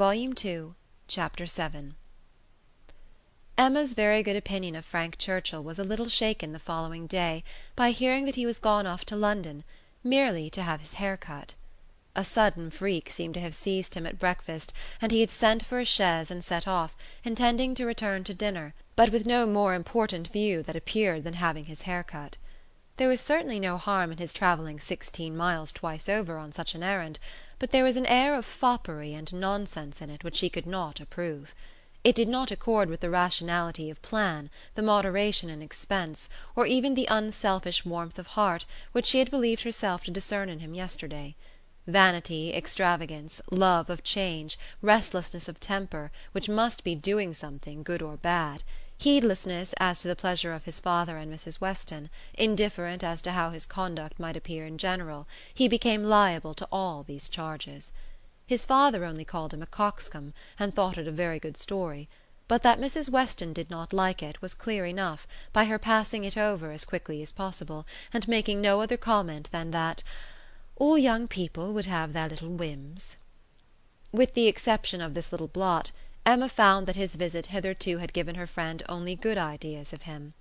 Volume Two, Chapter VII Emma's very good opinion of Frank Churchill was a little shaken the following day by hearing that he was gone off to London, merely to have his hair cut. A sudden freak seemed to have seized him at breakfast and he had sent for a chaise and set off, intending to return to dinner, but with no more important view that appeared than having his hair cut. There was certainly no harm in his travelling sixteen miles twice over on such an errand, but there was an air of foppery and nonsense in it which she could not approve. It did not accord with the rationality of plan, the moderation in expense, or even the unselfish warmth of heart which she had believed herself to discern in him yesterday. Vanity, extravagance, love of change, restlessness of temper, which must be doing something, good or bad, heedlessness as to the pleasure of his father and Mrs. Weston, indifferent as to how his conduct might appear in general, he became liable to all these charges. His father only called him a coxcomb, and thought it a very good story; but that Mrs. Weston did not like it was clear enough by her passing it over as quickly as possible, and making no other comment than that "all young people would have their little whims." With the exception of this little blot, Emma found that his visit hitherto had given her friend only good ideas of him.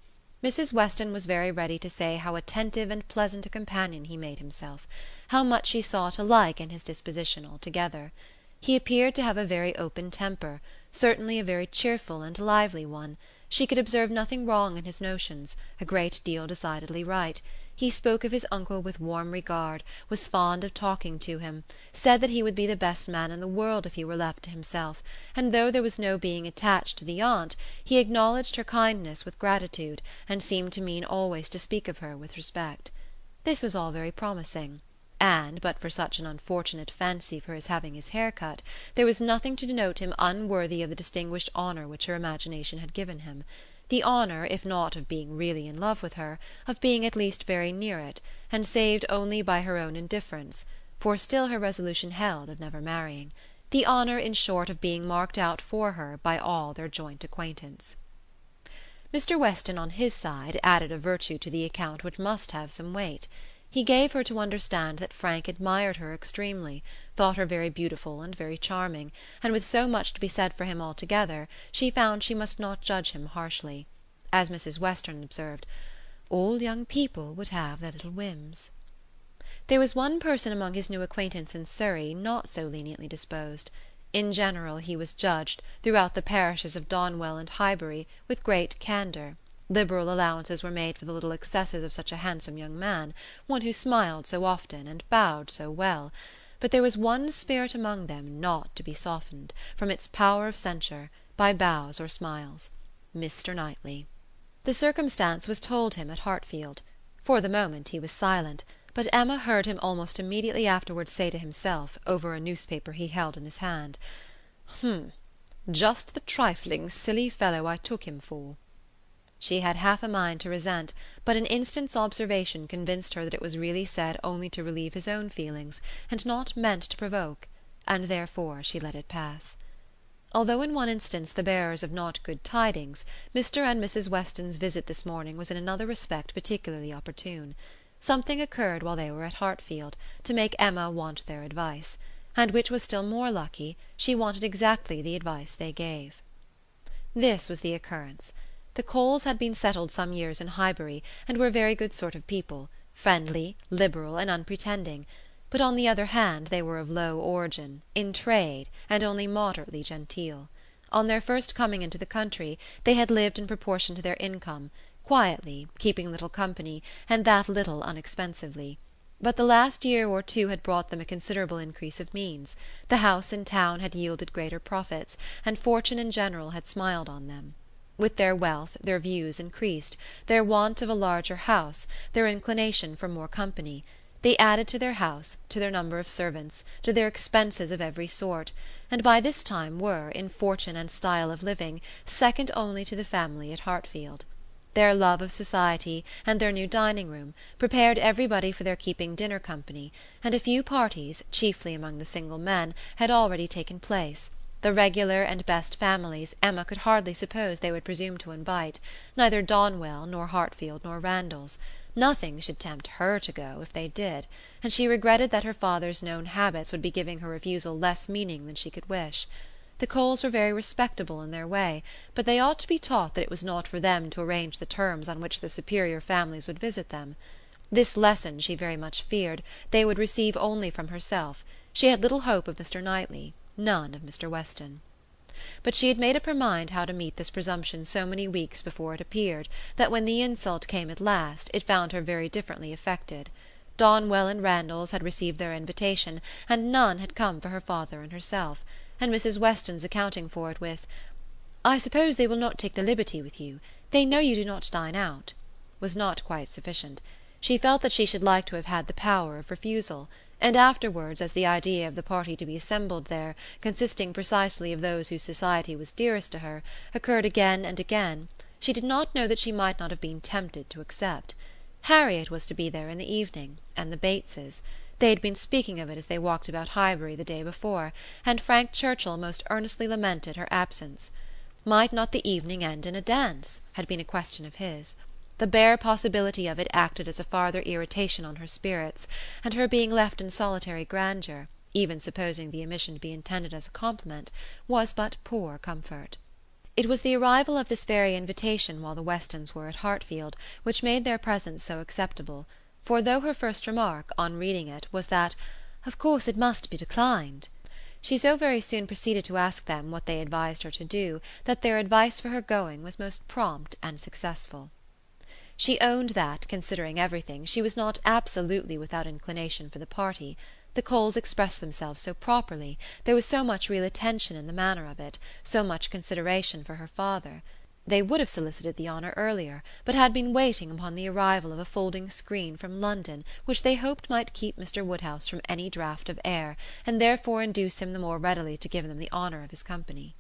Mrs. Weston was very ready to say how attentive and pleasant a companion he made himself how much she saw to like in his disposition altogether. He appeared to have a very open temper, certainly a very cheerful and lively one; she could observe nothing wrong in his notions, a great deal decidedly right; he spoke of his uncle with warm regard, was fond of talking to him, said that he would be the best man in the world if he were left to himself, and though there was no being attached to the aunt, he acknowledged her kindness with gratitude, and seemed to mean always to speak of her with respect. This was all very promising and, but for such an unfortunate fancy for his having his hair cut, there was nothing to denote him unworthy of the distinguished honour which her imagination had given him the honour, if not of being really in love with her, of being at least very near it, and saved only by her own indifference for still her resolution held of never marrying the honour, in short, of being marked out for her by all their joint acquaintance. Mr. Weston, on his side, added a virtue to the account which must have some weight. He gave her to understand that Frank admired her extremely, thought her very beautiful and very charming, and with so much to be said for him altogether she found she must not judge him harshly. As Mrs. Weston observed, "all young people would have their little whims." There was one person among his new acquaintance in Surrey not so leniently disposed. In general he was judged, throughout the parishes of Donwell and Highbury, with great candour. Liberal allowances were made for the little excesses of such a handsome young man, one who smiled so often and bowed so well; but there was one spirit among them not to be softened, from its power of censure, by bows or smiles Mr. Knightley. The circumstance was told him at Hartfield. For the moment he was silent, but Emma heard him almost immediately afterwards say to himself, over a newspaper he held in his hand: "H'm just the trifling silly fellow I took him for." She had half a mind to resent, but an instant's observation convinced her that it was really said only to relieve his own feelings, and not meant to provoke, and therefore she let it pass. Although in one instance the bearers of not good tidings, Mr. and Mrs. Weston's visit this morning was in another respect particularly opportune. Something occurred while they were at Hartfield, to make Emma want their advice; and which was still more lucky, she wanted exactly the advice they gave. This was the occurrence. The Coles had been settled some years in Highbury, and were a very good sort of people, friendly, liberal, and unpretending; but on the other hand they were of low origin, in trade, and only moderately genteel. On their first coming into the country they had lived in proportion to their income, quietly, keeping little company, and that little unexpensively; but the last year or two had brought them a considerable increase of means, the house in town had yielded greater profits, and fortune in general had smiled on them. With their wealth their views increased, their want of a larger house, their inclination for more company; they added to their house, to their number of servants, to their expenses of every sort, and by this time were, in fortune and style of living, second only to the family at Hartfield. Their love of society, and their new dining room, prepared everybody for their keeping dinner company, and a few parties, chiefly among the single men, had already taken place the regular and best families Emma could hardly suppose they would presume to invite, neither Donwell nor Hartfield nor Randalls. Nothing should tempt her to go, if they did; and she regretted that her father's known habits would be giving her refusal less meaning than she could wish. The Coles were very respectable in their way, but they ought to be taught that it was not for them to arrange the terms on which the superior families would visit them. This lesson, she very much feared, they would receive only from herself; she had little hope of Mr. Knightley, none of Mr. Weston. But she had made up her mind how to meet this presumption so many weeks before it appeared that when the insult came at last it found her very differently affected. Donwell and Randalls had received their invitation, and none had come for her father and herself; and Mrs. Weston's accounting for it with "I suppose they will not take the liberty with you. They know you do not dine out," was not quite sufficient. She felt that she should like to have had the power of refusal and afterwards, as the idea of the party to be assembled there, consisting precisely of those whose society was dearest to her, occurred again and again, she did not know that she might not have been tempted to accept. Harriet was to be there in the evening, and the Bateses. They had been speaking of it as they walked about Highbury the day before, and Frank Churchill most earnestly lamented her absence. Might not the evening end in a dance? had been a question of his. The bare possibility of it acted as a farther irritation on her spirits, and her being left in solitary grandeur, even supposing the omission to be intended as a compliment, was but poor comfort. It was the arrival of this very invitation while the Westons were at Hartfield which made their presence so acceptable; for though her first remark, on reading it, was that "of course it must be declined," she so very soon proceeded to ask them what they advised her to do that their advice for her going was most prompt and successful. She owned that, considering everything, she was not absolutely without inclination for the party. The Coles expressed themselves so properly, there was so much real attention in the manner of it, so much consideration for her father. They would have solicited the honour earlier, but had been waiting upon the arrival of a folding screen from London which they hoped might keep Mr. Woodhouse from any draught of air, and therefore induce him the more readily to give them the honour of his company.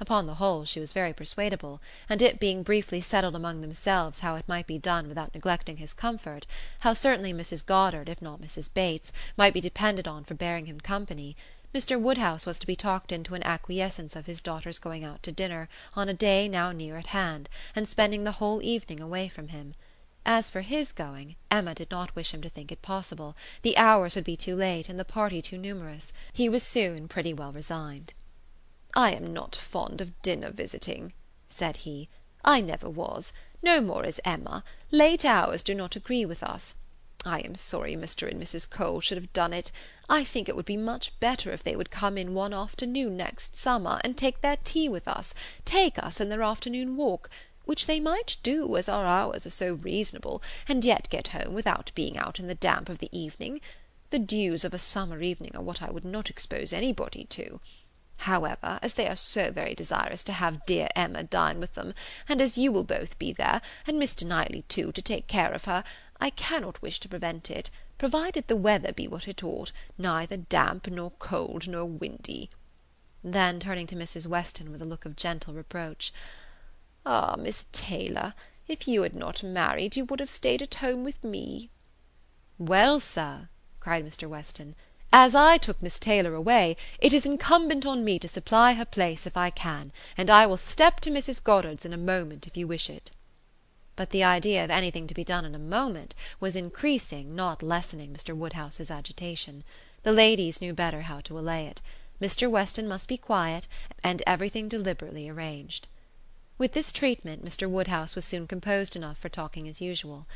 Upon the whole she was very persuadable, and it being briefly settled among themselves how it might be done without neglecting his comfort, how certainly Mrs. Goddard, if not Mrs. Bates, might be depended on for bearing him company, Mr. Woodhouse was to be talked into an acquiescence of his daughter's going out to dinner on a day now near at hand, and spending the whole evening away from him. As for his going, Emma did not wish him to think it possible; the hours would be too late, and the party too numerous. He was soon pretty well resigned. "I am not fond of dinner visiting," said he. "I never was; no more is Emma. Late hours do not agree with us. I am sorry Mr. and Mrs. Cole should have done it. I think it would be much better if they would come in one afternoon next summer, and take their tea with us, take us in their afternoon walk, which they might do, as our hours are so reasonable, and yet get home without being out in the damp of the evening. The dews of a summer evening are what I would not expose anybody to. However, as they are so very desirous to have dear Emma dine with them, and as you will both be there, and Mr. Knightley too, to take care of her, I cannot wish to prevent it, provided the weather be what it ought, neither damp, nor cold, nor windy." Then turning to Mrs. Weston with a look of gentle reproach, "Ah, Miss Taylor, if you had not married, you would have stayed at home with me." "Well, sir," cried Mr. Weston. As I took Miss Taylor away, it is incumbent on me to supply her place if I can, and I will step to Mrs. Goddard's in a moment if you wish it." But the idea of anything to be done in a moment was increasing, not lessening Mr. Woodhouse's agitation. The ladies knew better how to allay it. Mr. Weston must be quiet, and everything deliberately arranged. With this treatment Mr. Woodhouse was soon composed enough for talking as usual.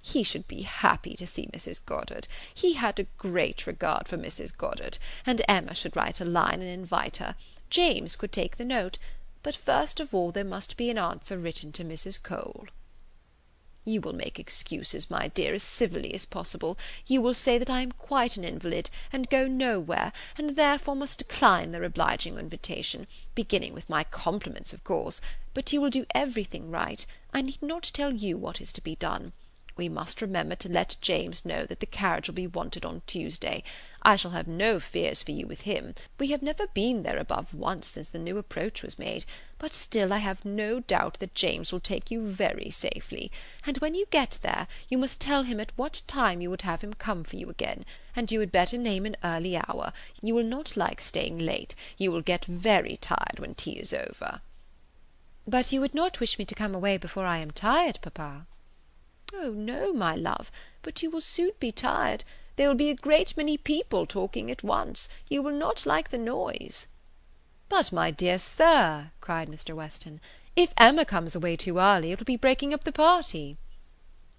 He should be happy to see Mrs. Goddard. He had a great regard for Mrs. Goddard, and Emma should write a line and invite her. James could take the note. But first of all there must be an answer written to Mrs. Cole. You will make excuses, my dear, as civilly as possible. You will say that I am quite an invalid, and go nowhere, and therefore must decline their obliging invitation, beginning with my compliments, of course. But you will do everything right. I need not tell you what is to be done. We must remember to let James know that the carriage will be wanted on Tuesday. I shall have no fears for you with him. We have never been there above once since the new approach was made, but still I have no doubt that James will take you very safely; and when you get there, you must tell him at what time you would have him come for you again, and you had better name an early hour. You will not like staying late; you will get very tired when tea is over." "But you would not wish me to come away before I am tired, papa?" "Oh no, my love; but you will soon be tired. There will be a great many people talking at once. You will not like the noise." "But, my dear sir," cried Mr. Weston, "if Emma comes away too early, it will be breaking up the party."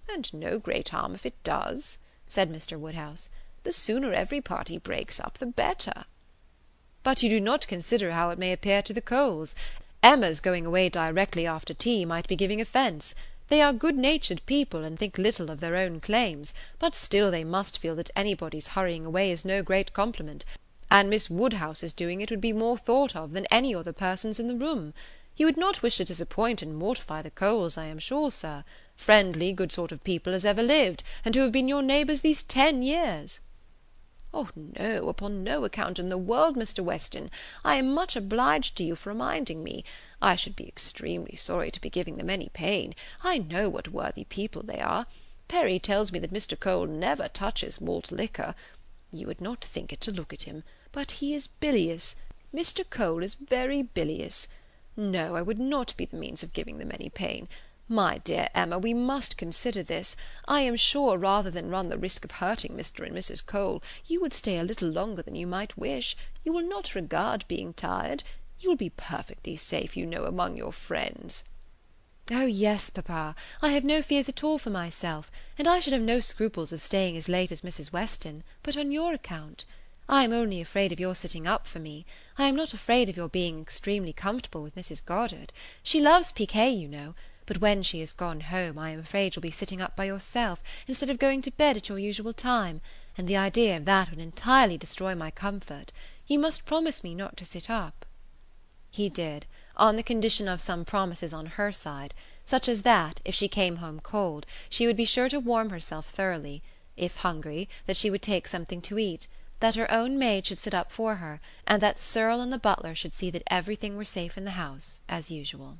"And no great harm if it does," said Mr. Woodhouse. "The sooner every party breaks up, the better." "But you do not consider how it may appear to the Coles. Emma's going away directly after tea might be giving offence. They are good natured people, and think little of their own claims; but still they must feel that anybody's hurrying away is no great compliment, and Miss Woodhouse's doing it would be more thought of than any other person's in the room. You would not wish to disappoint and mortify the Coles, I am sure, sir; friendly, good sort of people as ever lived, and who have been your neighbours these ten years." "Oh no, upon no account in the world, Mr. Weston. I am much obliged to you for reminding me. I should be extremely sorry to be giving them any pain. I know what worthy people they are. Perry tells me that Mr. Cole never touches malt liquor. You would not think it to look at him, but he is bilious. Mr. Cole is very bilious. No, I would not be the means of giving them any pain. My dear Emma, we must consider this. I am sure, rather than run the risk of hurting Mr. and Mrs. Cole, you would stay a little longer than you might wish. You will not regard being tired. You will be perfectly safe, you know, among your friends." "Oh yes, papa, I have no fears at all for myself, and I should have no scruples of staying as late as Mrs. Weston, but on your account. I am only afraid of your sitting up for me. I am not afraid of your being extremely comfortable with Mrs. Goddard. She loves piquet, you know but when she has gone home I am afraid you'll be sitting up by yourself, instead of going to bed at your usual time, and the idea of that would entirely destroy my comfort. You must promise me not to sit up." He did, on the condition of some promises on her side; such as that, if she came home cold, she would be sure to warm herself thoroughly; if hungry, that she would take something to eat; that her own maid should sit up for her, and that Serle and the butler should see that everything were safe in the house as usual.